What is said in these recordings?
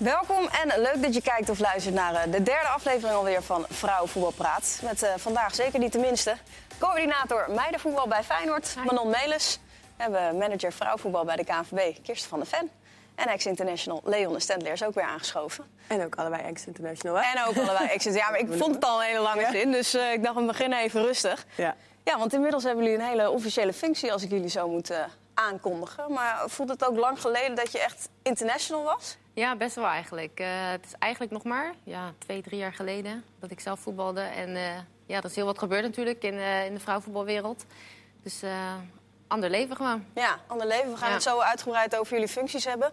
Welkom en leuk dat je kijkt of luistert naar eh, de derde aflevering alweer van Vrouwenvoetbalpraat. Met uh, vandaag zeker niet de minste. Coördinator meidenvoetbal bij Feyenoord, Manon Melis. We hebben manager vrouwenvoetbal bij de KNVB, Kirsten van der Ven. En ex-international Leon de Stendler is ook weer aangeschoven. En ook allebei ex-international, hè? En ook allebei ex-international. Ja, maar ik vond het al een hele lange zin, dus uh, ik dacht we beginnen even rustig. Ja. ja, want inmiddels hebben jullie een hele officiële functie als ik jullie zo moet uh, aankondigen. Maar voelt het ook lang geleden dat je echt international was? Ja, best wel eigenlijk. Uh, het is eigenlijk nog maar ja, twee, drie jaar geleden dat ik zelf voetbalde. En uh, ja, er is heel wat gebeurd natuurlijk in, uh, in de vrouwenvoetbalwereld. Dus ander leven gewoon. Ja, ander leven. We gaan ja. het zo uitgebreid over jullie functies hebben.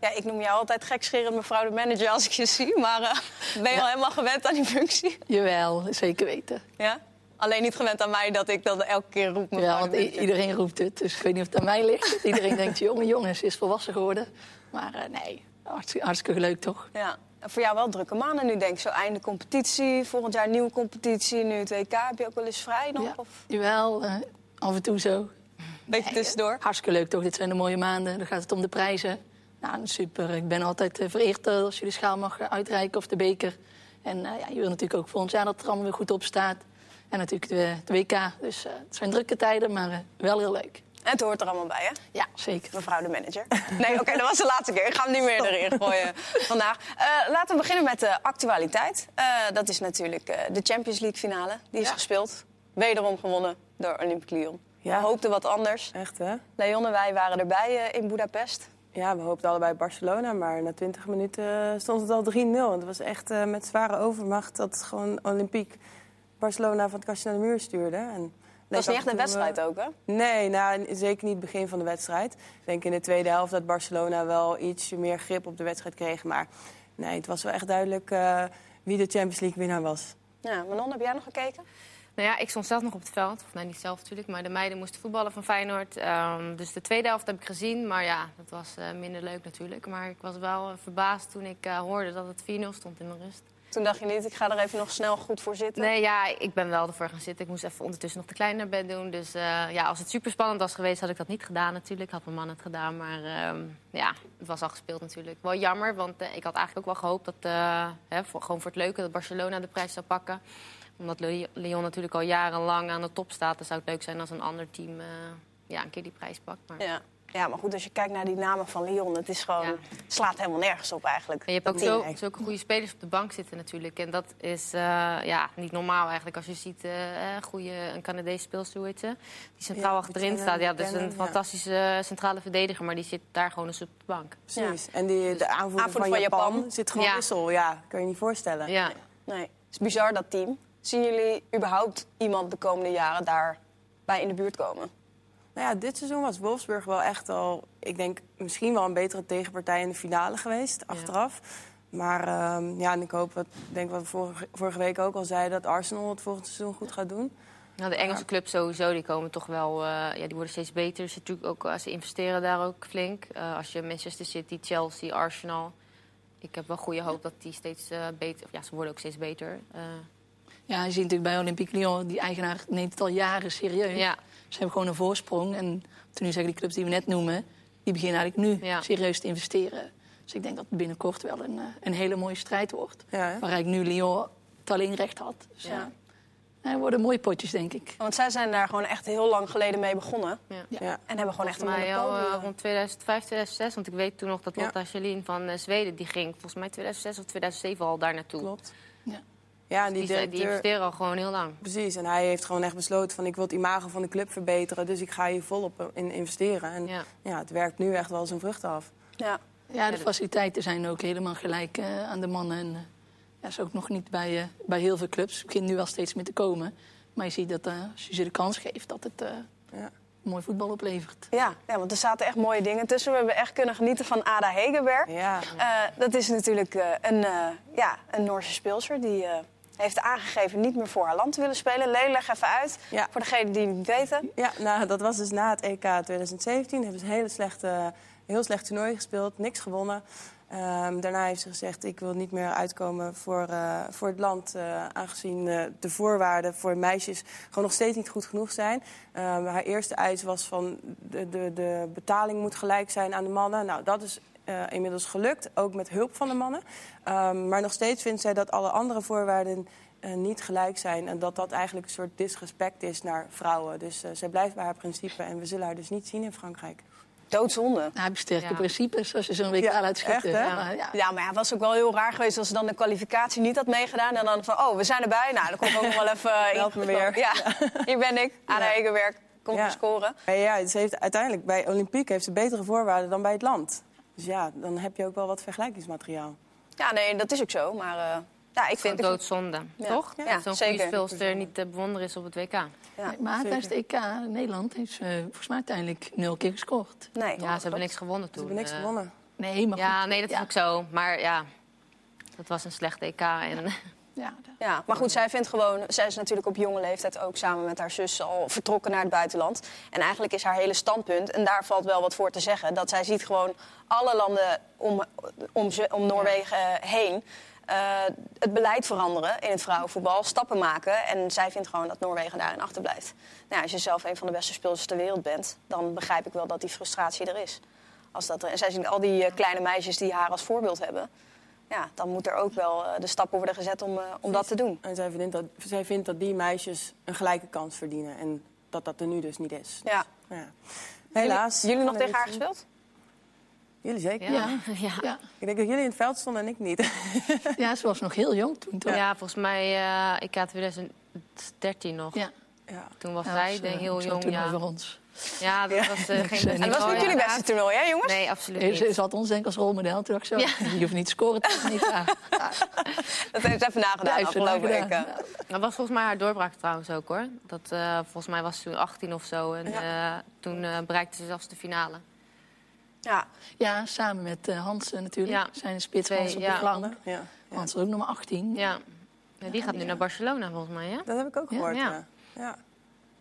ja, ik noem jou altijd gekscherend mevrouw de manager als ik je zie. Maar ben je ja. al helemaal gewend aan die functie? Jawel, zeker weten. Ja? Alleen niet gewend aan mij dat ik dat elke keer roep. Ja, want iedereen roept het. Dus ik weet niet of het aan mij ligt. iedereen denkt, jongen, jongens, is volwassen geworden. Maar uh, nee, hartstikke, hartstikke, leuk toch? Ja. En voor jou wel drukke maanden nu, denk ik. Zo einde competitie, volgend jaar nieuwe competitie, nu het WK. Heb je ook wel eens vrij nog? Ja, of? Jawel, uh, af en toe zo. Beetje tussendoor? Hartstikke leuk toch, dit zijn de mooie maanden. Dan gaat het om de prijzen. Nou, super. Ik ben altijd uh, vereerd als je de schaal mag uitreiken of de beker. En ja, je wil natuurlijk ook volgend jaar dat het er allemaal weer goed op staat. En natuurlijk de, de WK. Dus uh, het zijn drukke tijden, maar wel heel leuk. En het hoort er allemaal bij, hè? Ja, zeker. Mevrouw de manager. Nee, oké, okay, dat was de laatste keer. Ik ga hem niet meer erin gooien vandaag. Uh, laten we beginnen met de actualiteit. dat is natuurlijk de Champions League finale. Die is ja. gespeeld. Wederom gewonnen door Olympique Lyon. Ja. We hoopten wat anders. Echt, hè? Leon en wij waren erbij in Budapest. Ja, we hoopten allebei Barcelona, maar na 20 minuten stond het al 3-0. Het was echt met zware overmacht dat gewoon Olympique Barcelona van het kastje naar de muur stuurde. En was niet echt een wedstrijd ook, hè? Nee, nou, zeker niet het begin van de wedstrijd. Ik denk in de tweede helft dat Barcelona wel iets meer grip op de wedstrijd kreeg. Maar nee, het was wel echt duidelijk uh, wie de Champions League winnaar was. Ja, Manon, heb jij nog gekeken? Nou ja, ik stond zelf nog op het veld. Of nee, niet zelf natuurlijk, maar de meiden moesten voetballen van Feyenoord. Um, dus de tweede helft heb ik gezien. Maar ja, dat was uh, minder leuk natuurlijk. Maar ik was wel uh, verbaasd toen ik uh, hoorde dat het 4-0 stond in de rust. Toen dacht je niet, ik ga er even nog snel goed voor zitten? Nee, ja, ik ben wel ervoor gaan zitten. Ik moest even ondertussen nog de kleine naar bed doen. Dus uh, ja, als het super spannend was geweest, had ik dat niet gedaan natuurlijk. Had mijn man het gedaan, maar uh, ja, het was al gespeeld natuurlijk. Wel jammer, want uh, ik had eigenlijk ook wel gehoopt dat, hè, voor, gewoon voor het leuke, dat Barcelona de prijs zou pakken. Omdat Lyon natuurlijk al jarenlang aan de top staat. Dan zou het leuk zijn als een ander team ja, een keer die prijs pakt. Maar... Ja. Ja, maar goed, als je kijkt naar die namen van Lyon, het is gewoon, ja. slaat helemaal nergens op eigenlijk. Maar je hebt ook zo, zulke goede spelers op de bank zitten natuurlijk. En dat is uh, ja, niet normaal eigenlijk als je ziet uh, goede, een Canadese speelster, hoe heet ze? Die centraal ja, achterin staat. Ja, dat is een fantastische centrale verdediger, maar die zit daar gewoon eens op de bank. Precies. En die, de aanvoerder, aanvoerder van, van Japan, Japan, zit gewoon ja. wissel. Ja, kan je niet voorstellen. Ja. Nee, het is bizar dat team. Zien jullie überhaupt iemand de komende jaren daarbij in de buurt komen? Nou ja, dit seizoen was Wolfsburg wel echt al, ik denk misschien wel een betere tegenpartij in de finale geweest, achteraf. Ja. Maar um, ja, en ik hoop, wat, denk wat we vorige, vorige, week ook al zeiden, dat Arsenal het volgende seizoen goed gaat doen. Nou, de Engelse clubs sowieso, die komen toch wel, uh, ja, die worden steeds beter. Ze, natuurlijk ook, ze investeren daar ook flink. Uh, als je Manchester City, Chelsea, Arsenal. Ik heb wel goede hoop dat die steeds uh, beter, of ja, ze worden ook steeds beter. Ja, je ziet natuurlijk bij Olympique Lyon, die eigenaar neemt het al jaren serieus. Ja. Ze hebben gewoon een voorsprong. En toen nu zeggen die clubs die we net noemen, die beginnen eigenlijk nu ja. serieus te investeren. Dus ik denk dat het binnenkort wel een, een hele mooie strijd wordt. Ja, waar eigenlijk nu Lyon het alleen recht had. Dus, ja. Het worden mooie potjes, denk ik. Want zij zijn daar gewoon echt heel lang geleden mee begonnen. Ja. Ja. En hebben gewoon echt een monopolie. Al, uh, rond 2005, 2006. Want ik weet toen nog dat Lotta ja. Schelin van uh, Zweden... die ging volgens mij 2006 of 2007 al daar naartoe. Klopt. Ja. Ja, en die, die, directeur... die investeren al gewoon heel lang. Precies, en hij heeft gewoon echt besloten van ik wil het imago van de club verbeteren, dus ik ga hier volop in investeren. En ja. ja het werkt nu echt wel zijn vruchten af. Ja, ja de faciliteiten zijn ook helemaal gelijk uh, aan de mannen. En uh, ja, is ook nog niet bij, uh, bij heel veel clubs. Het begint nu wel steeds meer te komen. Maar je ziet dat als je ze de kans geeft, dat het ja. mooi voetbal oplevert. Ja, ja, want er zaten echt mooie dingen tussen. We hebben echt kunnen genieten van Ada Hegerberg. Ja. dat is natuurlijk een, ja, een Noorse speelster die heeft aangegeven niet meer voor haar land te willen spelen. Leen, leg even uit, ja. voor degenen die het niet weten. Ja, nou, dat was dus na het EK 2017. Hebben ze een hele slechte, heel slecht toernooi gespeeld, niks gewonnen. Um, daarna heeft ze gezegd, ik wil niet meer uitkomen voor, uh, voor het land... Uh, aangezien uh, de voorwaarden voor meisjes gewoon nog steeds niet goed genoeg zijn. Um, haar eerste eis was van de, de, de betaling moet gelijk zijn aan de mannen. Nou, dat is eh, inmiddels gelukt, ook met hulp van de mannen. Ehm, maar nog steeds vindt zij dat alle andere voorwaarden eh, niet gelijk zijn. En dat dat eigenlijk een soort disrespect is naar vrouwen. Dus eh, zij blijft bij haar principe en we zullen haar dus niet zien in Frankrijk. Doodzonde. Nou, sterke Ja. principes als je zo'n WK Ja, laat schieten. echt, hè? Ja, maar ja. Ja, maar ja, het was ook wel heel raar geweest als ze dan de kwalificatie niet had meegedaan. En dan van, oh, we zijn erbij. Nou, dan kom ik ook nog wel even... Help me weer. Ja, hier ben ik. Aan Ja. haar eigen werk. Kom Ja. scoren. Maar ja, ze heeft, uiteindelijk bij Olympiek heeft ze betere voorwaarden dan bij het land. Dus ja, dan heb je ook wel wat vergelijkingsmateriaal. Ja, nee, dat is ook zo. Maar eh, ja, ik vind... Vind doodzonde, Ja. toch? Ja, Ja, Zo'n goede speelster niet te bewonderen is op het WK. Ja, maar tijdens de EK in Nederland heeft ze volgens mij uiteindelijk nul keer gescoord. Nee. Ja, ze hebben niks gewonnen Ze toen. hebben niks eh. gewonnen. Nee, maar Ja, goed. nee, dat is ja. ook zo. Maar ja, dat was een slechte EK. En Ja, Ja, maar goed, zij vindt gewoon... Zij is natuurlijk op jonge leeftijd ook samen met haar zus al vertrokken naar het buitenland. En eigenlijk is haar hele standpunt, en daar valt wel wat voor te zeggen... dat zij ziet gewoon alle landen om, om, om Noorwegen heen... eh, het beleid veranderen in het vrouwenvoetbal, stappen maken. En zij vindt gewoon dat Noorwegen daarin achterblijft. Nou, als je zelf een van de beste speelsters ter wereld bent... dan begrijp ik wel dat die frustratie er is. Als dat er, en zij zien al die eh, kleine meisjes die haar als voorbeeld hebben... Ja, dan moet er ook wel eh, de stappen worden gezet om, eh, om dat te doen. En zij vindt, dat, zij vindt dat die meisjes een gelijke kans verdienen. En dat dat er nu dus niet is. Ja. Ja. Helaas. Jullie, jullie nog tegen haar gespeeld? Jullie zeker? ja. Ja. Ik denk dat jullie in het veld stonden en ik niet. ja, ze was nog heel jong toen, toch? Ja, volgens mij, eh ik had 2013 nog. Ja. ja. Toen was Ja, zij was, denk, heel jong. toen Ja. over ons. Ja, dat was eh, geen En En dat was niet jullie beste toernooi, hè jongens? Nee, absoluut Ze, ze niet. had ons denk ik als rolmodel. Toen ik zo, Ja. je hoeft niet te scoren. tegen niet. Ja. Ja. Dat heeft ze even nagedaan Ja, afgelopen weken. Ja. Dat was volgens mij haar doorbraak trouwens ook hoor. Dat, eh, volgens mij was ze toen 18 of zo. En eh, toen eh, bereikte ze zelfs de finale. Ja, Ja, samen met eh Hansen natuurlijk. Ja. Zijn spits Twee, Hansen op ja. de flanken. Ja. Ja. Hansen ook nummer 18. Ja. Ja, die gaat nu naar Barcelona volgens mij, hè? Dat heb ik ook gehoord. Ja.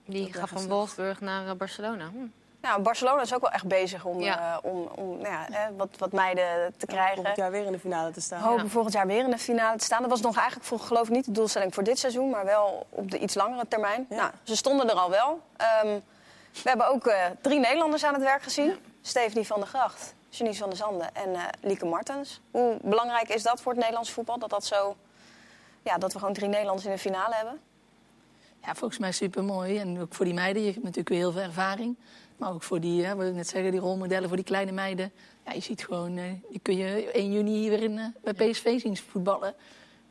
Die gaat van Wolfsburg naar eh, Barcelona. Hm. nou, Barcelona is ook wel echt bezig om, Ja. eh, om, om nou ja, hè, wat, wat meiden te krijgen. Volgend jaar weer in de finale te staan. Hopen Ja. volgend jaar weer in de finale te staan. Dat was nog eigenlijk voor, geloof ik niet de doelstelling voor dit seizoen, maar wel op de iets langere termijn. Ja. Nou, ze stonden er al wel. Ehm, we hebben ook eh, drie Nederlanders aan het werk gezien: Stephanie van der Gracht, Janice van der Zanden en eh, Lieke Martens. Hoe belangrijk is dat voor het Nederlands voetbal? Dat, dat, zo, ja, dat we gewoon drie Nederlanders in de finale hebben? Ja, volgens mij super mooi. En ook voor die meiden, je hebt natuurlijk weer heel veel ervaring. Maar ook voor die, net zeggen, die rolmodellen voor die kleine meiden. Ja, je ziet gewoon, eh, die kun je 1 juni weer in, eh, bij PSV zien voetballen.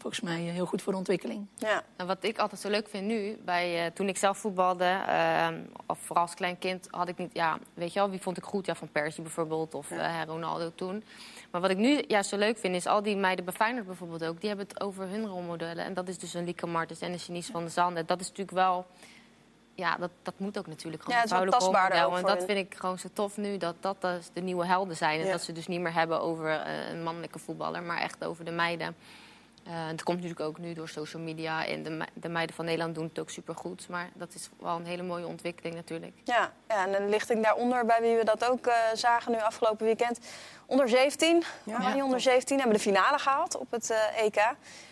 Volgens mij eh, heel goed voor de ontwikkeling. Ja. En wat ik altijd zo leuk vind nu, bij, eh, toen ik zelf voetbalde, eh, of vooral als klein kind, had ik niet, ja, weet je wel, wie vond ik goed? Ja, van Persie bijvoorbeeld, of eh, Ronaldo toen. Maar wat ik nu juist zo leuk vind, is al die meiden bij Feyenoord bijvoorbeeld ook, die hebben het over hun rolmodellen. En dat is dus een Lieke Martens en een Janice van der Zanden. Dat is natuurlijk wel, ja, dat, dat moet ook natuurlijk gewoon Ja, het is ook En dat hun. vind ik gewoon zo tof nu, dat dat dus de nieuwe helden zijn. En Ja. dat ze dus niet meer hebben over een mannelijke voetballer, maar echt over de meiden. Eh, het komt natuurlijk ook nu door social media. En de, me- de meiden van Nederland doen het ook supergoed. Maar dat is wel een hele mooie ontwikkeling natuurlijk. Ja, ja, en een lichting daaronder, bij wie we dat ook eh, zagen nu afgelopen weekend. Onder 17, Ja. Oranje Ja, onder 17, hebben de finale gehaald op het eh, EK.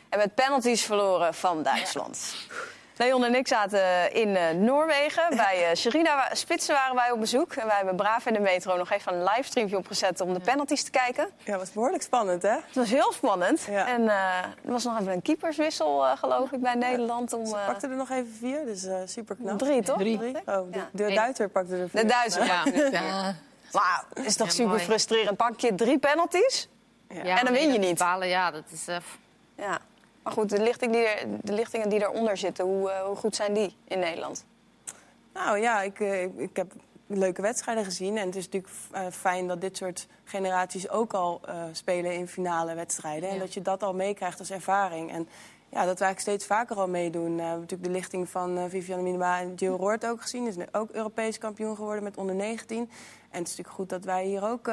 En met penalties verloren van Duitsland. Leon en ik zaten in eh, Noorwegen. Bij eh Sherina Spitsen waren wij op bezoek. En wij hebben braaf in de metro nog even een livestreamje opgezet om de penalties te kijken. Ja, was behoorlijk spannend, hè? Het was heel spannend. Ja. En eh, er was nog even een keeperswissel, eh, geloof ik, bij Nederland. Om, Ze eh, pakte er nog even vier, dus eh super knap. drie, toch? Drie. Oh, de. Duitser pakte er vier. De Duitser. Ja, Ja, Maar is toch Ja, super mooi. frustrerend. Pak je drie penalties? Ja. En dan win je niet. Bepalen, ja, dat is... eh, f- Ja. Maar goed, de, lichting die er, de lichtingen die eronder zitten, hoe, eh, hoe goed zijn die in Nederland? Nou ja, ik, eh, ik, ik heb leuke wedstrijden gezien. En het is natuurlijk eh, fijn dat dit soort generaties ook al spelen in finale wedstrijden. En dat je dat al meekrijgt als ervaring. En ja, dat we eigenlijk steeds vaker al meedoen. We hebben natuurlijk de lichting van Viviane Minima en Jill Roord ook gezien. Is nu ook Europees kampioen geworden met onder 19. En het is natuurlijk goed dat wij hier ook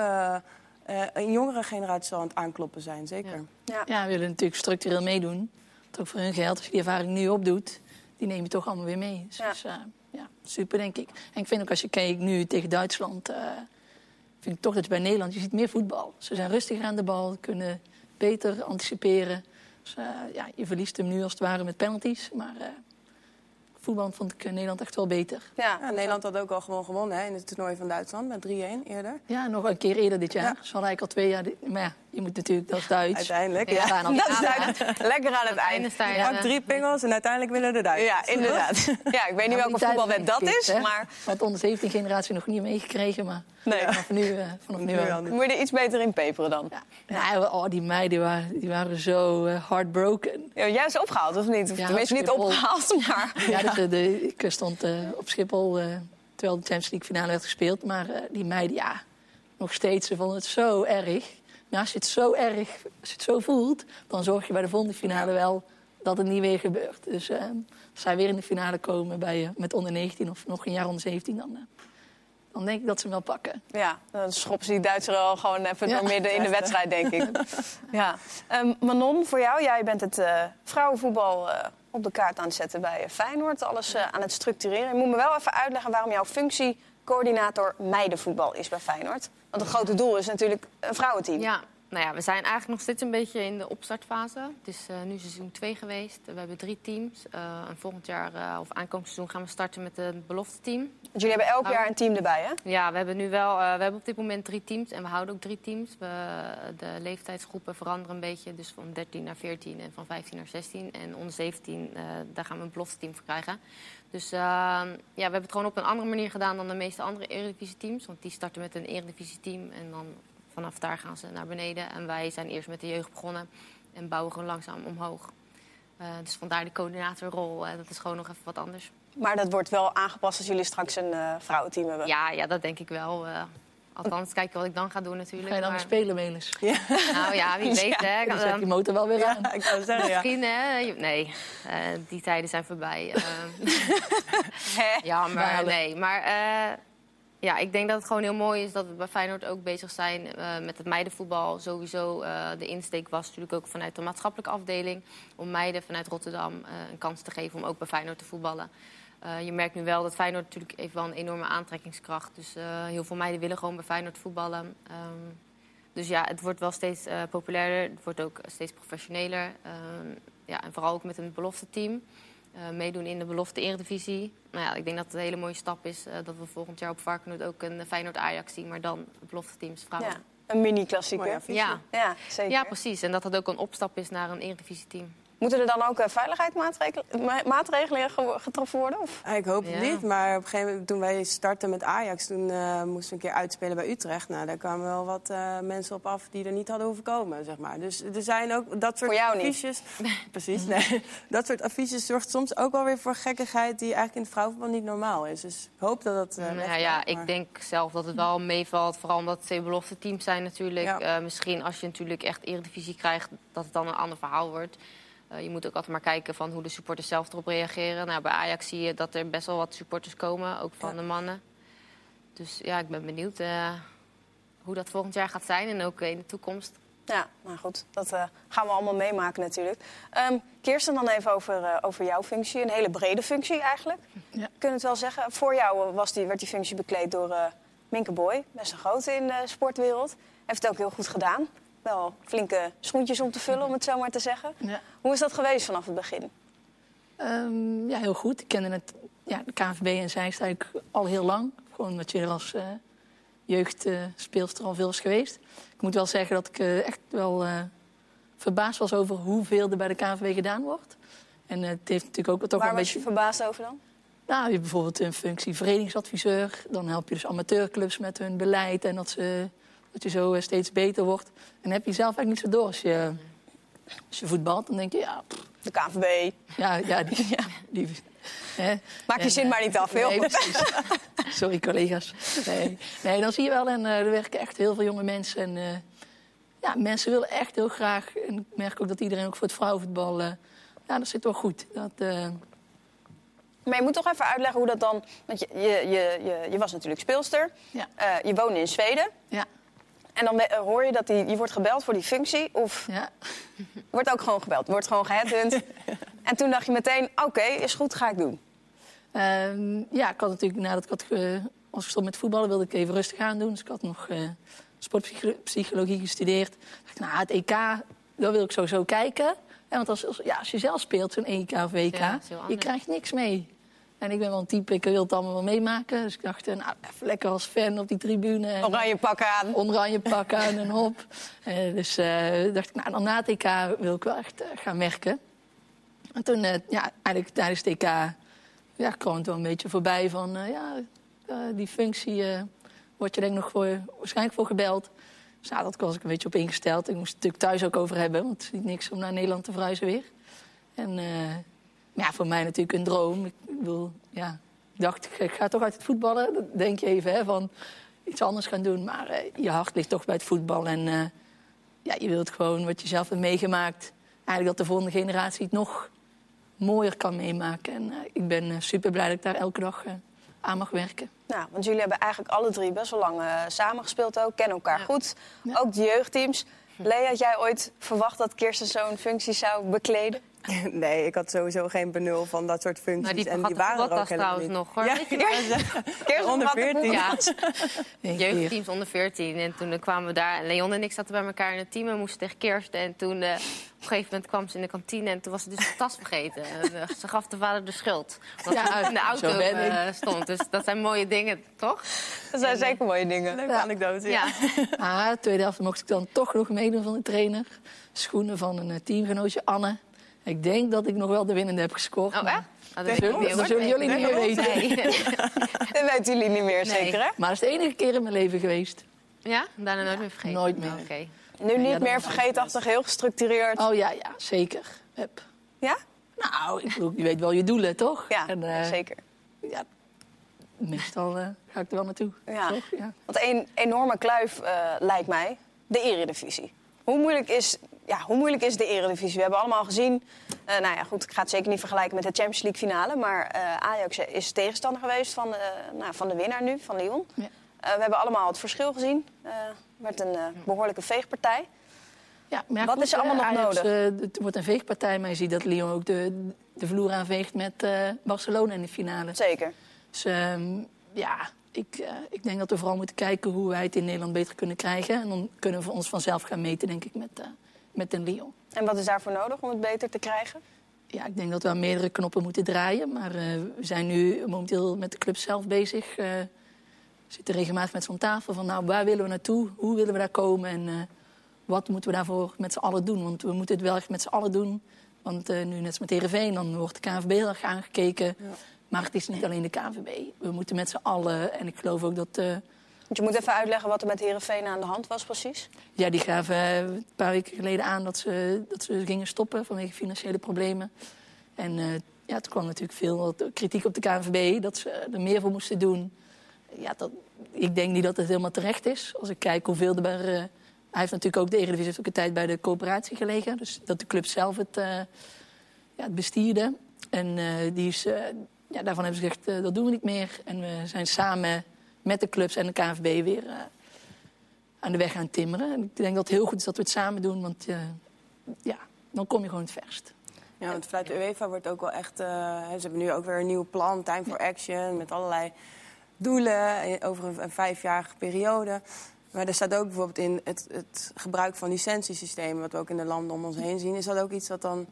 eh, een jongere generatie al aan het aankloppen zijn. Zeker. Ja. ja, we willen natuurlijk structureel meedoen. Dat ook voor hun geldt. Als je die ervaring nu opdoet, die neem je toch allemaal weer mee. Dus Ja. dus, eh, ja, super denk ik. En ik vind ook als je kijkt nu tegen Duitsland, eh, vind ik toch dat je bij Nederland, je ziet meer voetbal. Ze zijn rustiger aan de bal, kunnen beter anticiperen. Dus, eh, ja, je verliest hem nu als het ware met penalties. Maar eh, voetbal vond ik eh, Nederland echt wel beter. Ja, Ja, Nederland had ook al gewoon gewonnen hè, in het toernooi van Duitsland met 3-1 eerder. Ja, nog een keer eerder dit jaar. Ja. Eigenlijk al twee jaar... Maar ja, je moet natuurlijk, dat is Duits. Uiteindelijk, Ja, dat is. Lekker aan het Einde je, Pak eh, drie pingels en uiteindelijk winnen de Duitsers. Ja, inderdaad. Ja, ik weet niet Ja, welke voetbalwet dat is, hè. maar Want onder 17 generatie nog niet meegekregen, maar nee. vanaf nu, eh, vanaf nu wel. Moet je er iets beter in peperen dan? Ja. Nou, oh, die meiden waren, die waren zo eh, heartbroken. Ja, jij is opgehaald, of niet? Of Ja, tenminste niet opgehaald, maar... Ja, dus, eh, de, ik stond eh, op Schiphol eh, terwijl de Champions League finale werd gespeeld. Maar die meiden, ja, nog steeds, ze vonden het zo erg. Maar als je het zo erg, als je het zo voelt, dan zorg je bij de volgende finale wel dat het niet weer gebeurt. Dus als zij weer in de finale komen bij, met onder 19 of nog een jaar onder 17, dan, dan denk ik dat ze hem wel pakken. Ja, dan schoppen ze die Duitser al gewoon even Ja. door midden in de wedstrijd, denk ik. ja. Ehm, Manon, voor jou, jij bent het eh, vrouwenvoetbal eh, op de kaart aan het zetten bij eh, Feyenoord. Alles aan het structureren. Je moet me wel even uitleggen waarom jouw functie coördinator meidenvoetbal is bij Feyenoord. Want het grote doel is natuurlijk een vrouwenteam. Ja, nou ja, we zijn eigenlijk nog steeds een beetje in de opstartfase. Het is eh, nu seizoen 2 geweest. We hebben drie teams. Eh, en volgend jaar, eh, of aankomend seizoen, gaan we starten met het belofte team. Want jullie hebben elk jaar een team erbij, hè? Ja, we hebben nu wel, we hebben op dit moment drie teams en we houden ook drie teams. We, de leeftijdsgroepen veranderen een beetje, dus van 13 naar 14 en van 15 naar 16. En onder 17, eh, daar gaan we een belofte team voor krijgen. Dus ja, we hebben het gewoon op een andere manier gedaan dan de meeste andere eredivisie teams. Want die starten met een eredivisie team en dan vanaf daar gaan ze naar beneden. En wij zijn eerst met de jeugd begonnen en bouwen gewoon langzaam omhoog. Eh, dus vandaar de coördinatorrol, eh, dat is gewoon nog even wat anders. Maar dat wordt wel aangepast als jullie straks een eh, vrouwenteam hebben. Ja, ja, dat denk ik wel. eh. althans, kijken wat ik dan ga doen natuurlijk. Ga je dan maar- spelen, Melis? Nou ja, wie weet hè. Dan zet die motor wel weer aan. Ja, ik zou zeggen, ja. Misschien hè. Nee, eh, die tijden zijn voorbij. Eh, Hè? ja, maar nee. Maar eh, ja, ik denk dat het gewoon heel mooi is dat we bij Feyenoord ook bezig zijn eh, met het meidenvoetbal. Sowieso, eh, de insteek was natuurlijk ook vanuit de maatschappelijke afdeling... om meiden vanuit Rotterdam eh, een kans te geven om ook bij Feyenoord te voetballen. Je merkt nu wel dat Feyenoord natuurlijk heeft wel een enorme aantrekkingskracht. Dus heel veel meiden willen gewoon bij Feyenoord voetballen. Ehm, dus ja, het wordt wel steeds populairder. Het wordt ook steeds professioneler. Ehm, ja, en vooral ook met een belofte team. Eh, meedoen in de belofte eredivisie. Nou ja, ik denk dat het een hele mooie stap is eh, dat we volgend jaar op Varkenoord ook een Feyenoord-Ajax zien, maar dan de belofte teams vrouwen. Ja, een mini-klassieker. Affiche. Ja. Ja, zeker. Ja, precies. En dat het ook een opstap is naar een eredivisieteam. Moeten er dan ook eh, veiligheidsmaatregelen ma- maatregelen ge- getroffen worden? Of? Ah, Ik hoop het Ja. niet, maar op een gegeven moment toen wij startten met Ajax... toen eh, moesten we een keer uitspelen bij Utrecht. Nou, daar kwamen wel wat eh, mensen op af die er niet hadden hoeven komen, zeg maar. Dus er zijn ook dat soort Voor jou niet. affiches... Precies, nee. Dat soort affiches zorgt soms ook wel weer voor gekkigheid... die eigenlijk in het vrouwenvoetbal niet normaal is. Dus ik hoop dat dat eh, Nou ja, maar- ik denk zelf dat het wel meevalt. Vooral omdat het twee belofte teams zijn natuurlijk. Ja. Eh, misschien als je natuurlijk echt eredivisie krijgt, dat het dan een ander verhaal wordt. Eh, je moet ook altijd maar kijken van hoe de supporters zelf erop reageren. Nou, bij Ajax zie je dat er best wel wat supporters komen, ook van Ja. de mannen. Dus ja, ik ben benieuwd eh, hoe dat volgend jaar gaat zijn en ook in de toekomst. Ja, maar goed, dat eh, gaan we allemaal meemaken natuurlijk. Ehm Kirsten, dan even over, eh, over jouw functie. Een hele brede functie eigenlijk. Ja. Kun je het wel zeggen? Voor jou was die, werd die functie bekleed door eh Minke Boy. Best een grote in de sportwereld. Heeft het ook heel goed gedaan. Wel flinke schoentjes om te vullen, om het zo maar te zeggen. Ja. Hoe is dat geweest vanaf het begin? Ehm, ja, heel goed. Ik kende het, ja, de KNVB en zij eigenlijk al heel lang. Gewoon omdat je er als eh jeugdspeelster al veel is geweest. Ik moet wel zeggen dat ik eh, echt wel eh, verbaasd was over hoeveel er bij de KNVB gedaan wordt. En eh, het heeft natuurlijk ook toch Waar een was je beetje... verbaasd over dan? Nou, je hebt bijvoorbeeld een functie verenigingsadviseur. Dan help je dus amateurclubs met hun beleid en dat, ze, dat je zo eh, steeds beter wordt. En heb je zelf eigenlijk niet zo door als je, als je voetbalt. Dan denk je, ja, pff, De KNVB. ja, ja, die, die, hè. Maak je En, zin eh, maar niet af, heel nee, goed. precies. Sorry, collega's. Nee. nee, dan zie je wel, en eh, er werken echt heel veel jonge mensen. En eh, ja, mensen willen echt heel graag. En ik merk ook dat iedereen ook voor het vrouwenvoetbal... eh, ja, dat zit wel goed. Dat, eh, Maar je moet toch even uitleggen hoe dat dan... Want je, je, je, je, je was natuurlijk speelster. ja, Eh, je woonde in Zweden. ja, En dan hoor je dat die, je wordt gebeld voor die functie. Of ja. wordt ook gewoon gebeld. Wordt gewoon geheadhunt. en toen dacht je meteen, oké, is goed, ga ik doen. Ehm, ja, ik had natuurlijk nadat ik had ge- was gestopt met voetballen, wilde ik even rustig aan doen. Dus ik had nog eh, sportpsychologie gestudeerd. dacht ik, nou, het EK, dat wil ik sowieso kijken. Ja, want als, als, ja, als je zelf speelt, zo'n EK of WK, Ja, je krijgt niks mee. En ik ben wel een type, ik wil het allemaal wel meemaken. Dus ik dacht, nou, even lekker als fan op die tribune. En, Oranje pak aan. oranje pak aan en hop. Eh, dus eh, dacht ik, nou, dan na het EK wil ik wel echt eh, gaan werken. En toen, ja, eigenlijk tijdens het EK, ja, kwam het wel een beetje voorbij van, ja, die functie word je denk ik nog voor, waarschijnlijk voor gebeld. Dus nou, dat was ik een beetje op ingesteld. Ik moest het natuurlijk thuis ook over hebben, want het is niet niks om naar Nederland te verhuizen weer. En ja, voor mij natuurlijk een droom. Ik bedoel, ja, ik dacht, ik ga toch uit het voetballen. Dat denk je even, hè, van iets anders gaan doen. Maar eh, je hart ligt toch bij het voetbal. En eh, ja, je wilt gewoon wat je zelf hebt meegemaakt. Eigenlijk dat de volgende generatie het nog mooier kan meemaken. En eh, ik ben super blij dat ik daar elke dag aan mag werken. Nou, want jullie hebben eigenlijk alle drie best wel lang samengespeeld ook. Kennen elkaar goed. Ook de jeugdteams. Lea, had jij ooit verwacht dat Kirsten zo'n functie zou bekleden? Nee, ik had sowieso geen benul van dat soort functies. Maar die en die waren er ook trouwens helemaal nog, hoor. Ja, ja, onder had het 14. Ja, Eén keer. jeugdteams onder 14. En toen kwamen we daar. En Leon en ik zaten bij elkaar in het team en moesten tegen Kirsten. En toen eh, op een gegeven moment kwam ze in de kantine en toen was ze dus de tas vergeten. En, eh, ze gaf de vader de schuld. Want Ja, ze in de auto eh, stond. Dus dat zijn mooie dingen, toch? Dat zijn zeker mooie dingen. Leuke Ja. anekdote. Ja. Ja. Maar de tweede helft mocht ik dan toch nog meedoen van de trainer. Schoenen van een teamgenootje, Anne. Ik denk dat ik nog wel de winnende heb gescoord. Oh, maar-? Oh, dat ik dat zullen Nee, jullie niet meer weten. Nee. Dat weten jullie niet meer, Nee. zeker hè? Maar dat is de enige keer in mijn leven geweest. Ja? Daarna nooit meer vergeten? nooit meer. Oh, Oké. Nu niet dat meer vergeetachtig, heel gestructureerd. Oh ja, ja, zeker. Heb. Ja? Nou, ik bedoel, je weet wel je doelen, toch? Ja, En, eh, zeker. Ja, meestal eh, ga ik er wel naartoe. Ja. Toch? Ja. Want een enorme kluif eh, lijkt mij, de eredivisie. Hoe moeilijk, is, ja, hoe moeilijk is de eredivisie? We hebben allemaal gezien, eh, nou ja goed, ik ga het zeker niet vergelijken met de Champions League finale. Maar eh, Ajax is tegenstander geweest van, de- nou, van de winnaar nu, van Lyon. Ja. Eh, we hebben allemaal het verschil gezien. Werd een eh, behoorlijke veegpartij. Ja, maar Wat goed, is er allemaal nog Ajax, nodig? het wordt een veegpartij, maar je ziet dat Lyon ook de, de vloer aanveegt met Barcelona in de finale. Zeker. Dus ehm, ja, ik, ik denk dat we vooral moeten kijken hoe wij het in Nederland beter kunnen krijgen. En dan kunnen we ons vanzelf gaan meten, denk ik, met, met een Lyon. En wat is daarvoor nodig om het beter te krijgen? Ja, ik denk dat we aan meerdere knoppen moeten draaien. Maar eh, we zijn nu momenteel met de club zelf bezig. eh, we zitten regelmatig met zo'n tafel van, nou, waar willen we naartoe? Hoe willen we daar komen? En eh, wat moeten we daarvoor met z'n allen doen? Want we moeten het wel echt met z'n allen doen. Want nu net als met Heerenveen, dan wordt de KNVB heel erg aangekeken. Maar het is niet alleen de KNVB. We moeten met z'n allen, en ik geloof ook dat... je moet even uitleggen wat er met Herenveen aan de hand was precies. ja, die gaven eh, een paar weken geleden aan dat ze, dat ze gingen stoppen vanwege financiële problemen. En eh, ja, toen kwam natuurlijk veel kritiek op de KNVB dat ze er meer voor moesten doen. Ja, dat, ik denk niet dat het helemaal terecht is. Als ik kijk hoeveel er... eh, hij heeft natuurlijk ook, de Eredivisie heeft ook een tijd bij de coöperatie gelegen. Dus dat de club zelf het, eh, ja, het bestierde. En die is, ja, daarvan hebben ze gezegd, dat doen we niet meer. En we zijn samen met de clubs en de KNVB weer... eh, aan de weg gaan timmeren. En ik denk dat het heel goed is dat we het samen doen, want eh, ja, dan kom je gewoon het verst. Ja, want vanuit de UEFA wordt ook wel echt... eh, ze hebben nu ook weer een nieuw plan, Time for Action... met allerlei doelen over een, een vijfjarige periode. Maar er staat ook bijvoorbeeld in het, het gebruik van licentiesystemen... wat we ook in de landen om ons heen zien. Is dat ook iets dat dan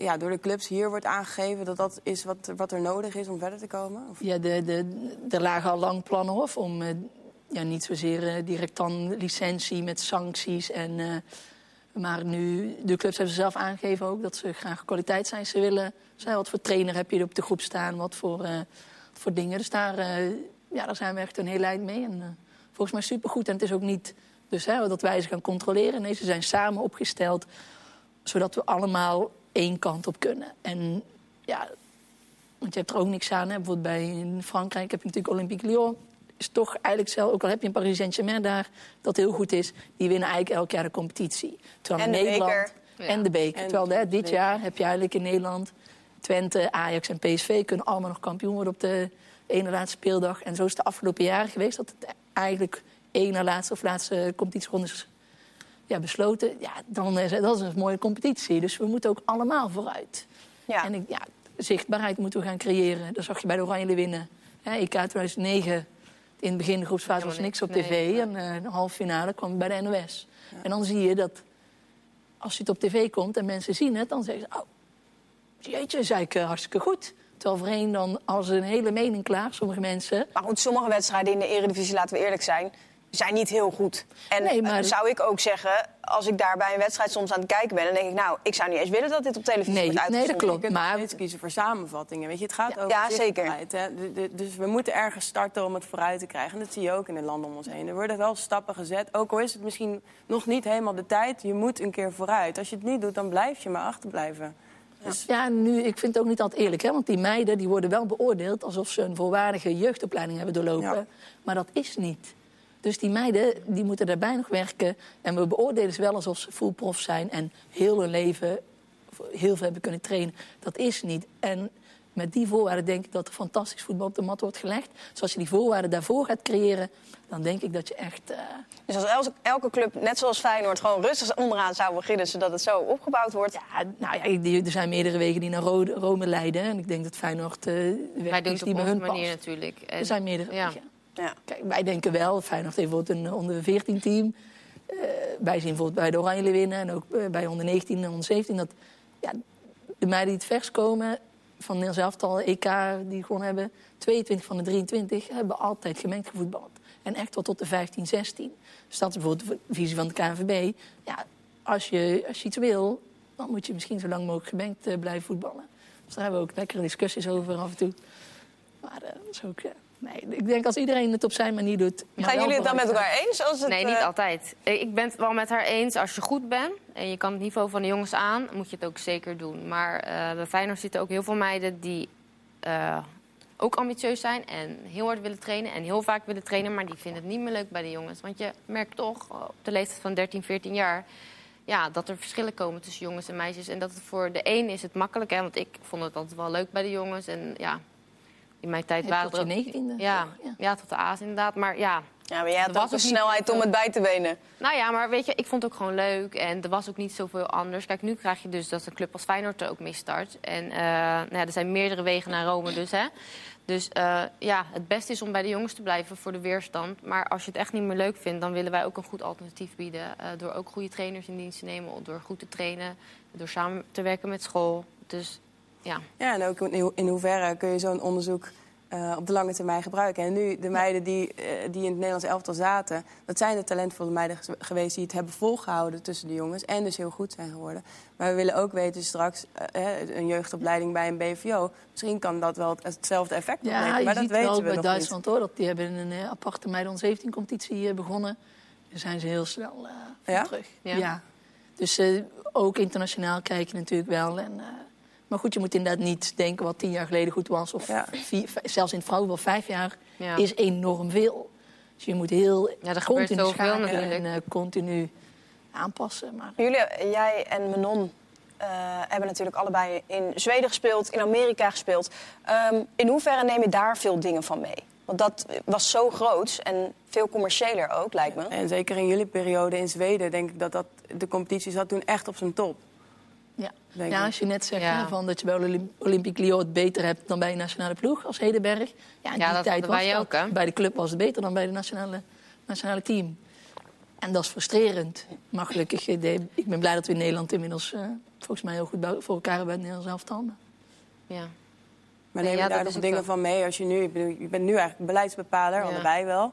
ja, door de clubs hier wordt aangegeven... dat dat is wat, wat er nodig is om verder te komen? Ja, de, de, er lagen al lang plannen of om eh, ja, niet zozeer eh, direct dan licentie met sancties. En, eh, maar nu, de clubs hebben zelf aangegeven ook dat ze graag kwaliteitseisen willen. Zij, wat voor trainer heb je op de groep staan, wat voor, voor dingen. Dus daar, ja, daar zijn we echt een heel eind mee. En, volgens mij supergoed. En het is ook niet dus, hè, dat wij ze gaan controleren. Nee, ze zijn samen opgesteld, zodat we allemaal één kant op kunnen. En ja, want je hebt er ook niks aan. Hè. Bijvoorbeeld bij in Frankrijk heb je natuurlijk Olympique Lyon. Is toch eigenlijk zelf, ook al heb je een Paris Saint-Germain daar, dat heel goed is. Die winnen eigenlijk elk jaar de competitie. Terwijl En in de Nederland. Ja. en de beker. En Terwijl hè, dit jaar heb je eigenlijk in Nederland Twente, Ajax en PSV kunnen allemaal nog kampioen worden op de ene laatste speeldag. En zo is het de afgelopen jaren geweest dat het eigenlijk één na laatste of laatste competitieronde is ja, besloten. Ja, dan is dat is een mooie competitie. Dus we moeten ook allemaal vooruit. Ja. En ik, ja, zichtbaarheid moeten we gaan creëren. Dat zag je bij de Oranje winnen. Hè, EK 2009, in het begin de groepsfase was niks op tv. nee. En eh, de halve finale kwam bij de NOS. En dan zie je dat als je het op tv komt en mensen zien het... dan zeggen ze, oh, jeetje, is eigenlijk eh, hartstikke goed. Terwijl voorheen dan als een hele mening klaar, sommige mensen. Maar goed, sommige wedstrijden in de Eredivisie, laten we eerlijk zijn, zijn niet heel goed. En Nee, maar- eh, zou ik ook zeggen, als ik daar bij een wedstrijd soms aan het kijken ben... dan denk ik, nou, ik zou niet eens willen dat dit op televisie Nee, wordt nee, uitgezonden. dat klopt. Je kunt nog Maar- steeds kiezen voor samenvattingen. Weet je, het gaat over Ja, zeker. Hè? Du- du- Dus we moeten ergens starten om het vooruit te krijgen. En dat zie je ook in de landen om ons heen. Er worden wel stappen gezet. Ook al is het misschien nog niet helemaal de tijd. Je moet een keer vooruit. Als je het niet doet, dan blijf je maar achterblijven. Dus Ja, nu, ik vind het ook niet altijd eerlijk. Hè? Want die meiden die worden wel beoordeeld alsof ze een volwaardige jeugdopleiding hebben doorlopen. Ja. Maar dat is niet. Dus die meiden die moeten daarbij nog werken. En we beoordelen ze wel alsof ze full prof zijn en heel hun leven heel veel hebben kunnen trainen. Dat is niet. En met die voorwaarden denk ik dat er fantastisch voetbal op de mat wordt gelegd. Dus als je die voorwaarden daarvoor gaat creëren, dan denk ik dat je echt. eh, Dus als elke, elke club, net zoals Feyenoord, gewoon rustig onderaan zou beginnen... zodat het zo opgebouwd wordt. ja, nou ja, er zijn meerdere wegen die naar Rome leiden. En ik denk dat Feyenoord eh de weg Wij doen het die op onze hun manier past. natuurlijk. En- Er zijn meerdere ja. wegen. Ja. Kijk, wij denken wel, Feyenoord heeft bijvoorbeeld een onder 14 team. Eh, wij zien bijvoorbeeld bij de Oranje winnen en ook eh, bij onder 19 en onder 17 dat ja, de meiden die het vers komen van Nederlands elftal, EK die gewoon hebben, 22 van de 23 hebben altijd gemengd gevoetbald. En echt wel tot de 15, 16. Dus dat is bijvoorbeeld de visie van de KNVB. Ja, als je, als iets wil, dan moet je misschien zo lang mogelijk gemengd eh, blijven voetballen. Dus daar hebben we ook lekkere discussies over af en toe. Maar eh, dat is ook... nee, ik denk als iedereen het op zijn manier doet... Gaan jullie het dan met elkaar eens? Als het, Nee, niet eh, altijd. Eh, Ik ben het wel met haar eens. Als je goed bent en je kan het niveau van de jongens aan, moet je het ook zeker doen. Maar eh bij Feyenoord zitten ook heel veel meiden die eh, ook ambitieus zijn en heel hard willen trainen en heel vaak willen trainen, maar die vinden het niet meer leuk bij de jongens. Want je merkt toch op de leeftijd van 13, 14 jaar ja, dat er verschillen komen tussen jongens en meisjes. En dat het voor de een is het makkelijk, hè, want ik vond het altijd wel leuk bij de jongens. En ja, in mijn tijd Ja, waren tot er je ook- negentiende. Ja, Ja. ja, tot de A's inderdaad. Maar ja, Ja, maar jij had was ook de ook niet snelheid om het bij te benen. nou ja, maar weet je, ik vond het ook gewoon leuk. En er was ook niet zoveel anders. Kijk, nu krijg je dus dat een club als Feyenoord er ook mee start. En eh, nou ja, er zijn meerdere wegen naar Rome dus, hè. Dus eh, ja, het beste is om bij de jongens te blijven voor de weerstand. Maar als je het echt niet meer leuk vindt, dan willen wij ook een goed alternatief bieden. eh, door ook goede trainers in dienst te nemen, door goed te trainen, door samen te werken met school. Dus ja. Ja, en ook in, ho- in hoeverre kun je zo'n onderzoek eh, op de lange termijn gebruiken. En nu, de meiden die, eh, die in het Nederlands elftal zaten... dat zijn de talentvolle meiden ge- geweest die het hebben volgehouden tussen de jongens... en dus heel goed zijn geworden. Maar we willen ook weten straks, eh, hè, een jeugdopleiding bij een BVO... misschien kan dat wel het- hetzelfde effect Ja, opleveren, maar dat ziet weten wel we bij nog Duitsland hoor. Dat die hebben een aparte meiden 17 competitie eh, begonnen. Daar zijn ze heel snel eh, van Ja? terug. Ja. Dus eh, ook internationaal kijk je natuurlijk wel. En, eh, maar goed, je moet inderdaad niet denken wat tien jaar geleden goed was. Of Ja. vier, zelfs in het vrouwenvoetbal vijf jaar Ja. is enorm veel. Dus je moet heel Ja, gebeurt continu schakelen natuurlijk. en eh, continu aanpassen. Maar Jullie, jij en Manon eh, hebben natuurlijk allebei in Zweden gespeeld, in Amerika gespeeld. Ehm, in hoeverre neem je daar veel dingen van mee? Want dat was zo groot en veel commerciëler ook, lijkt me. En zeker in jullie periode in Zweden denk ik dat, dat de competitie zat toen echt op zijn top. Ja. Denk ja, als je net zegt Ja. van dat je bij Olymp- Olympique Lyon het beter hebt dan bij de nationale ploeg als Hedenberg. Ja, in Ja, die dat tijd was dat. ook? Bij de club was het beter dan bij de nationale, nationale team. En dat is frustrerend. Maar gelukkig, eh, ik ben blij dat we in Nederland inmiddels eh, volgens mij heel goed voor elkaar hebben bij het Nederlands elftal. Ja. Maar Nee, neem ja, je daar nog dingen wel. van mee als je nu... Je bent nu eigenlijk beleidsbepaler, Ja. allebei wel.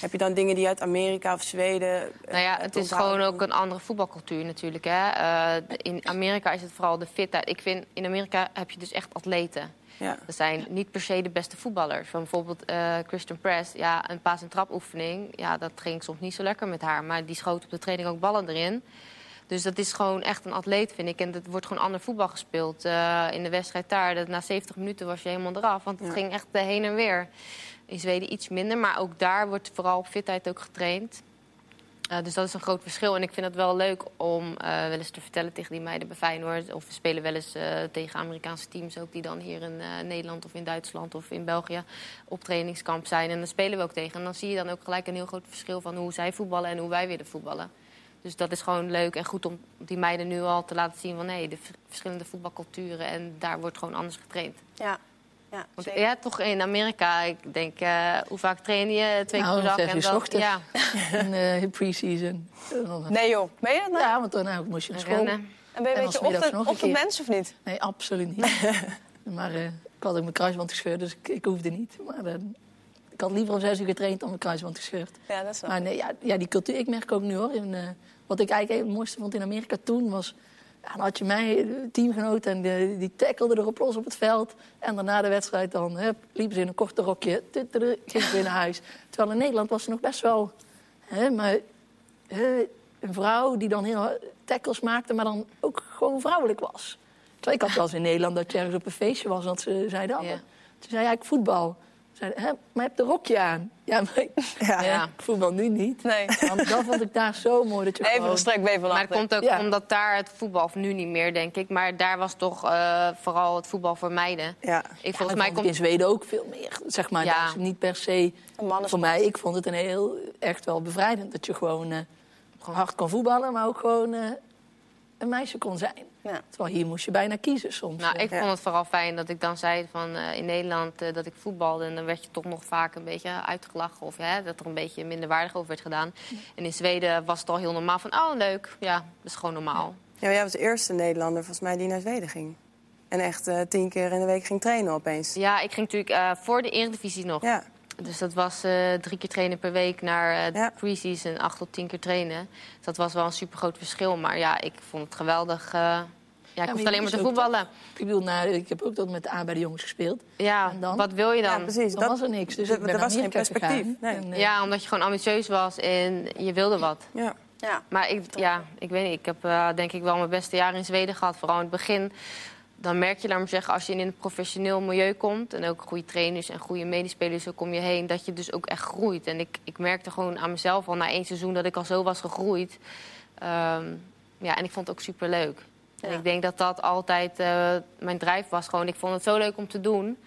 Heb je dan dingen die uit Amerika of Zweden... eh, Nou ja, het is gewoon ook een andere voetbalcultuur natuurlijk. Hè. Eh, in Amerika is het vooral de fitheid. Ik vind, in Amerika heb je dus echt atleten. Ja. Dat zijn niet per se de beste voetballers. Van bijvoorbeeld eh, Christian Press, ja, een paas- en trapoefening. Ja, dat ging soms niet zo lekker met haar. Maar die schoot op de training ook ballen erin. Dus dat is gewoon echt een atleet, vind ik. En er wordt gewoon ander voetbal gespeeld. Eh, in de wedstrijd daar, dat na 70 minuten was je helemaal eraf. Want het Ja. ging echt heen en weer. In Zweden iets minder, maar ook daar wordt vooral op fitheid ook getraind. Eh, dus dat is een groot verschil. En ik vind het wel leuk om eh, wel eens te vertellen tegen die meiden bij Feyenoord. Of we spelen wel eens tegen Amerikaanse teams ook... die dan hier in Nederland of in Duitsland of in België op trainingskamp zijn. En dan spelen we ook tegen. En dan zie je dan ook gelijk een heel groot verschil van hoe zij voetballen... en hoe wij willen voetballen. Dus dat is gewoon leuk en goed om die meiden nu al te laten zien... van nee, de verschillende voetbalculturen en daar wordt gewoon anders getraind. Ja, ja Want zeker. ja, toch in Amerika, ik denk, eh, hoe vaak train je? Twee keer Nou, per dag. zes En dan, ja, eh pre-season. Nee joh, meen je dat nou? Ja, want daarna moest je naar school. rennen. En ben je En een beetje ochtend, keer. ochtendmens of niet? Nee, absoluut niet. maar eh, ik had ook mijn kruisband gescheurd, dus ik, ik hoefde niet. Maar ik had liever om zes uur getraind dan mijn kruisband gescheurd. Ja, dat is wel. Maar nee, ja, ja, die cultuur, ik merk ook nu hoor. In, eh, wat ik eigenlijk het mooiste vond in Amerika toen was. Ja, dan had je mij, teamgenoot, en die, die tackelde erop los op het veld. En daarna de wedstrijd dan hup, liepen ze in een korte rokje, tutteren, gingen ze weer naar huis. Terwijl in Nederland was ze nog best wel. Hè, maar, hè, een vrouw die dan heel tackles maakte, maar dan ook gewoon vrouwelijk was. Terwijl ik had wel eens in Nederland dat je ergens op een feestje was, dat ze zeiden. Ja. Toen zei ja, ik voetbal. Hè, maar je hebt een rokje aan. Ja, maar ik, Ja. ja, ik voetbal nu niet. Nee. Want dat vond ik daar zo mooi. Dat je Even gewoon... een strek van Maar het komt ook Ja. omdat daar het voetbal, of nu niet meer denk ik, maar daar was toch eh, vooral het voetbal voor meiden. Ja. Ik, volgens dat mij komt in Zweden ook veel meer. Zeg maar, Ja. het niet per se... Voor mij, ik vond het een heel, echt wel bevrijdend. Dat je gewoon, eh, gewoon hard kon voetballen, maar ook gewoon eh, een meisje kon zijn. Ja. Terwijl hier moest je bijna kiezen soms. Nou, ik vond het vooral fijn dat ik dan zei van eh, in Nederland eh, dat ik voetbalde. En dan werd je toch nog vaak een beetje uitgelachen. Of hè, dat er een beetje minderwaardig over werd gedaan. En in Zweden was het al heel normaal van, oh leuk. Ja, dat is gewoon normaal. Ja, maar jij was de eerste Nederlander volgens mij die naar Zweden ging. En echt eh, tien keer in de week ging trainen opeens. Ja, ik ging natuurlijk eh, voor de Eredivisie nog. Ja, Dus dat was eh, drie keer trainen per week naar eh Ja. pre-season, acht tot tien keer trainen. Dus dat was wel een super groot verschil. Maar ja, ik vond het geweldig. eh, ja, ik maar hoefde alleen maar te voetballen. Ik bedoel, nou, ik heb ook dat met de A bij de jongens gespeeld. Ja, En dan? wat wil je dan? ja precies. Dan was er niks. Dus er- ik ben naar was geen perspectief. Nee. En, Ja, omdat je gewoon ambitieus was en je wilde wat. Ja. Ja. Maar ik, ja, ik weet niet. Ik heb eh, denk ik wel mijn beste jaren in Zweden gehad. Vooral in het begin. Dan merk je, laat maar zeggen, als je in een professioneel milieu komt... en ook goede trainers en goede medespelers zo kom je heen... dat je dus ook echt groeit. En ik, ik merkte gewoon aan mezelf al na één seizoen... dat ik al zo was gegroeid. Ehm, ja, en ik vond het ook superleuk. En Ja. ik denk dat dat altijd eh, mijn drijf was. Gewoon, ik vond het zo leuk om te doen.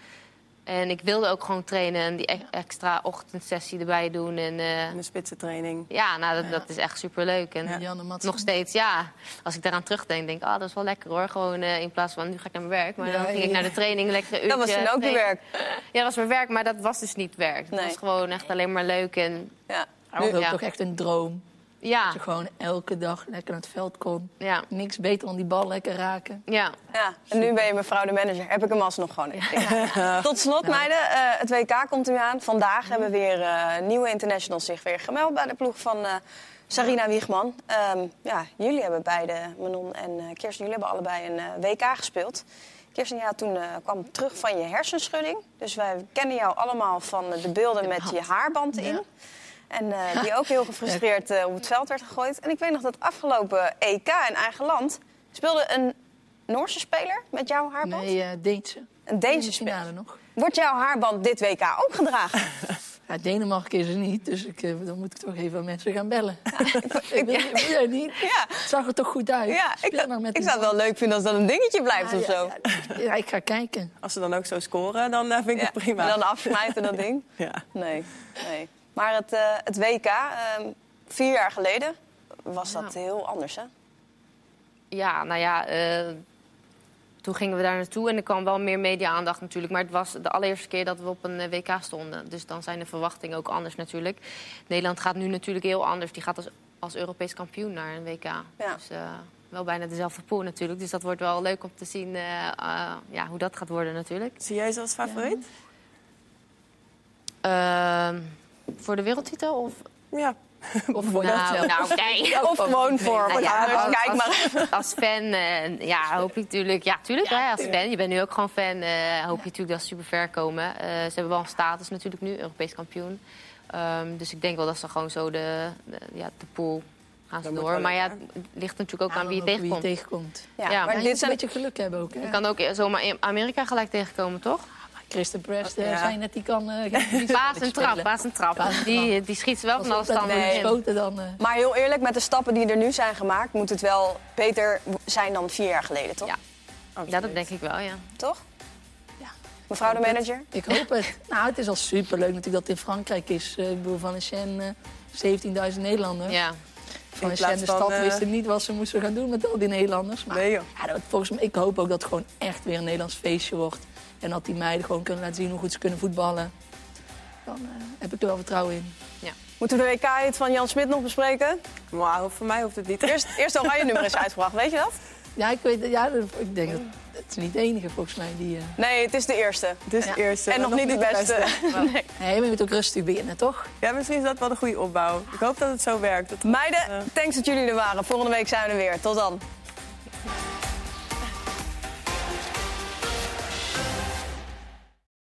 En ik wilde ook gewoon trainen en die e- extra ochtendsessie erbij doen. En eh, En de spitsentraining. ja, nou, dat, dat is echt superleuk. En nog steeds, ja. Als ik daaraan terugdenk, denk ik, ah, dat is wel lekker hoor. Gewoon eh, in plaats van, nu ga ik naar mijn werk. Maar Ja, dan ging ik ja. naar de training, lekker een uurtje. Dat was toen ook je werk. Ja, dat was mijn werk, maar dat was dus niet werk. Het Nee. was gewoon echt alleen maar leuk. En Ja. Dat was ook Ja. toch echt een droom. Ja, Dat je gewoon elke dag lekker naar het veld kon. ja, Niks beter dan die bal lekker raken. ja. Ja, en nu ben je mevrouw de manager. Heb ik hem alsnog gewoon. Tot slot, meiden. eh, het WK komt nu aan. Vandaag hebben weer eh, nieuwe internationals zich weer gemeld bij de ploeg van eh, Sarina Wiegman. Ehm, ja, jullie hebben beide, Manon en eh, Kirsten, jullie hebben allebei een eh, WK gespeeld. Kirsten, ja, toen eh, kwam terug van je hersenschudding. Dus wij kennen jou allemaal van de beelden met je haarband in. En eh, die ook heel gefrustreerd eh, op het veld werd gegooid. En ik weet nog dat afgelopen EK in eigen land speelde een Noorse speler met jouw haarband. Nee, eh Deense. Een Deense speler. nog. Wordt jouw haarband dit WK ook gedragen? Ja, Denemarken is er niet, dus ik, eh, dan moet ik toch even aan mensen gaan bellen. ik wil, wil jij niet? Ja. Het zag er toch goed uit? Ja, ik, nou met zou het wel leuk vinden als dat een dingetje blijft Ja, of ja, zo. Ja, ja, ik ga kijken. Als ze dan ook zo scoren, dan vind ik Ja, het prima. En dan afsmijten dat ding. Ja. Nee, nee. Maar het, eh, het WK, ehm, vier jaar geleden, was dat heel anders, hè? Ja, nou ja, eh, toen gingen we daar naartoe en er kwam wel meer media-aandacht natuurlijk. Maar het was de allereerste keer dat we op een eh, WK stonden. Dus dan zijn de verwachtingen ook anders natuurlijk. Nederland gaat nu natuurlijk heel anders. Die gaat als, als Europees kampioen naar een WK. Ja. Dus eh, wel bijna dezelfde pool natuurlijk. Dus dat wordt wel leuk om te zien ja, hoe dat gaat worden natuurlijk. Zie jij ze als favoriet? Ehm, voor de wereldtitel of... Ja. of voor nou, nou, nee. Of gewoon voor Nou ja, ouders. als- Kijk maar als, fan, eh, ja, hoop ik natuurlijk... Ja, tuurlijk, hè, als fan. Je bent nu ook gewoon fan. eh, hoop je natuurlijk dat ze super ver komen. Eh, ze hebben wel een status natuurlijk nu, Europees kampioen. Ehm, dus ik denk wel dat ze gewoon zo de, de, ja, de pool gaan ze door. Maar ja, het ligt natuurlijk ook Ja, aan wie je tegenkomt. tegenkomt. Ja, Ja, maar je dit zijn een beetje geluk hebben ook. Hè? Je kan ook zomaar in Amerika gelijk tegenkomen, toch? Kristen Prest, eh, Ja. zei net, die kan... eh, geen Paas en trap, paas en trap. Paas en Die, die schiet ze wel van alle Als dat standen wordt in. geschoten, dan... eh, Maar heel eerlijk, met de stappen die er nu zijn gemaakt, moet het wel beter zijn dan vier jaar geleden, toch? Ja. Ja, dat denk ik wel, ja. Toch? Ja. Mevrouw de manager? Ik hoop het. nou, het is al superleuk natuurlijk dat het in Frankrijk is. Eh, ik bedoel, van een eh 17.000 Nederlanders. ja. Van plaats de stad eh, wisten niet wat ze moesten gaan doen met al die Nederlanders. Maar Nee joh. ja, dat, volgens mij, ik hoop ook dat het gewoon echt weer een Nederlands feestje wordt. En dat die meiden gewoon kunnen laten zien hoe goed ze kunnen voetballen. Dan eh, heb ik er wel vertrouwen in. Moeten we de WK-hit van Jan Smit nog bespreken? Wauw, voor mij hoeft het niet. Eerst, eerst oranje nummer is uitgebracht, weet je dat? Ja, ik weet ja, ik denk dat is niet de enige volgens mij. Die, uh... Nee, het is de eerste. Het is Ja. de eerste. En nog, niet de beste. nee. Nee, maar je moet ook rustig beginnen, toch? Ja, misschien is dat wel de goede opbouw. Ik hoop dat het zo werkt. Dat- Meiden, Ja. thanks dat jullie er waren. Volgende week zijn we er weer. Tot dan.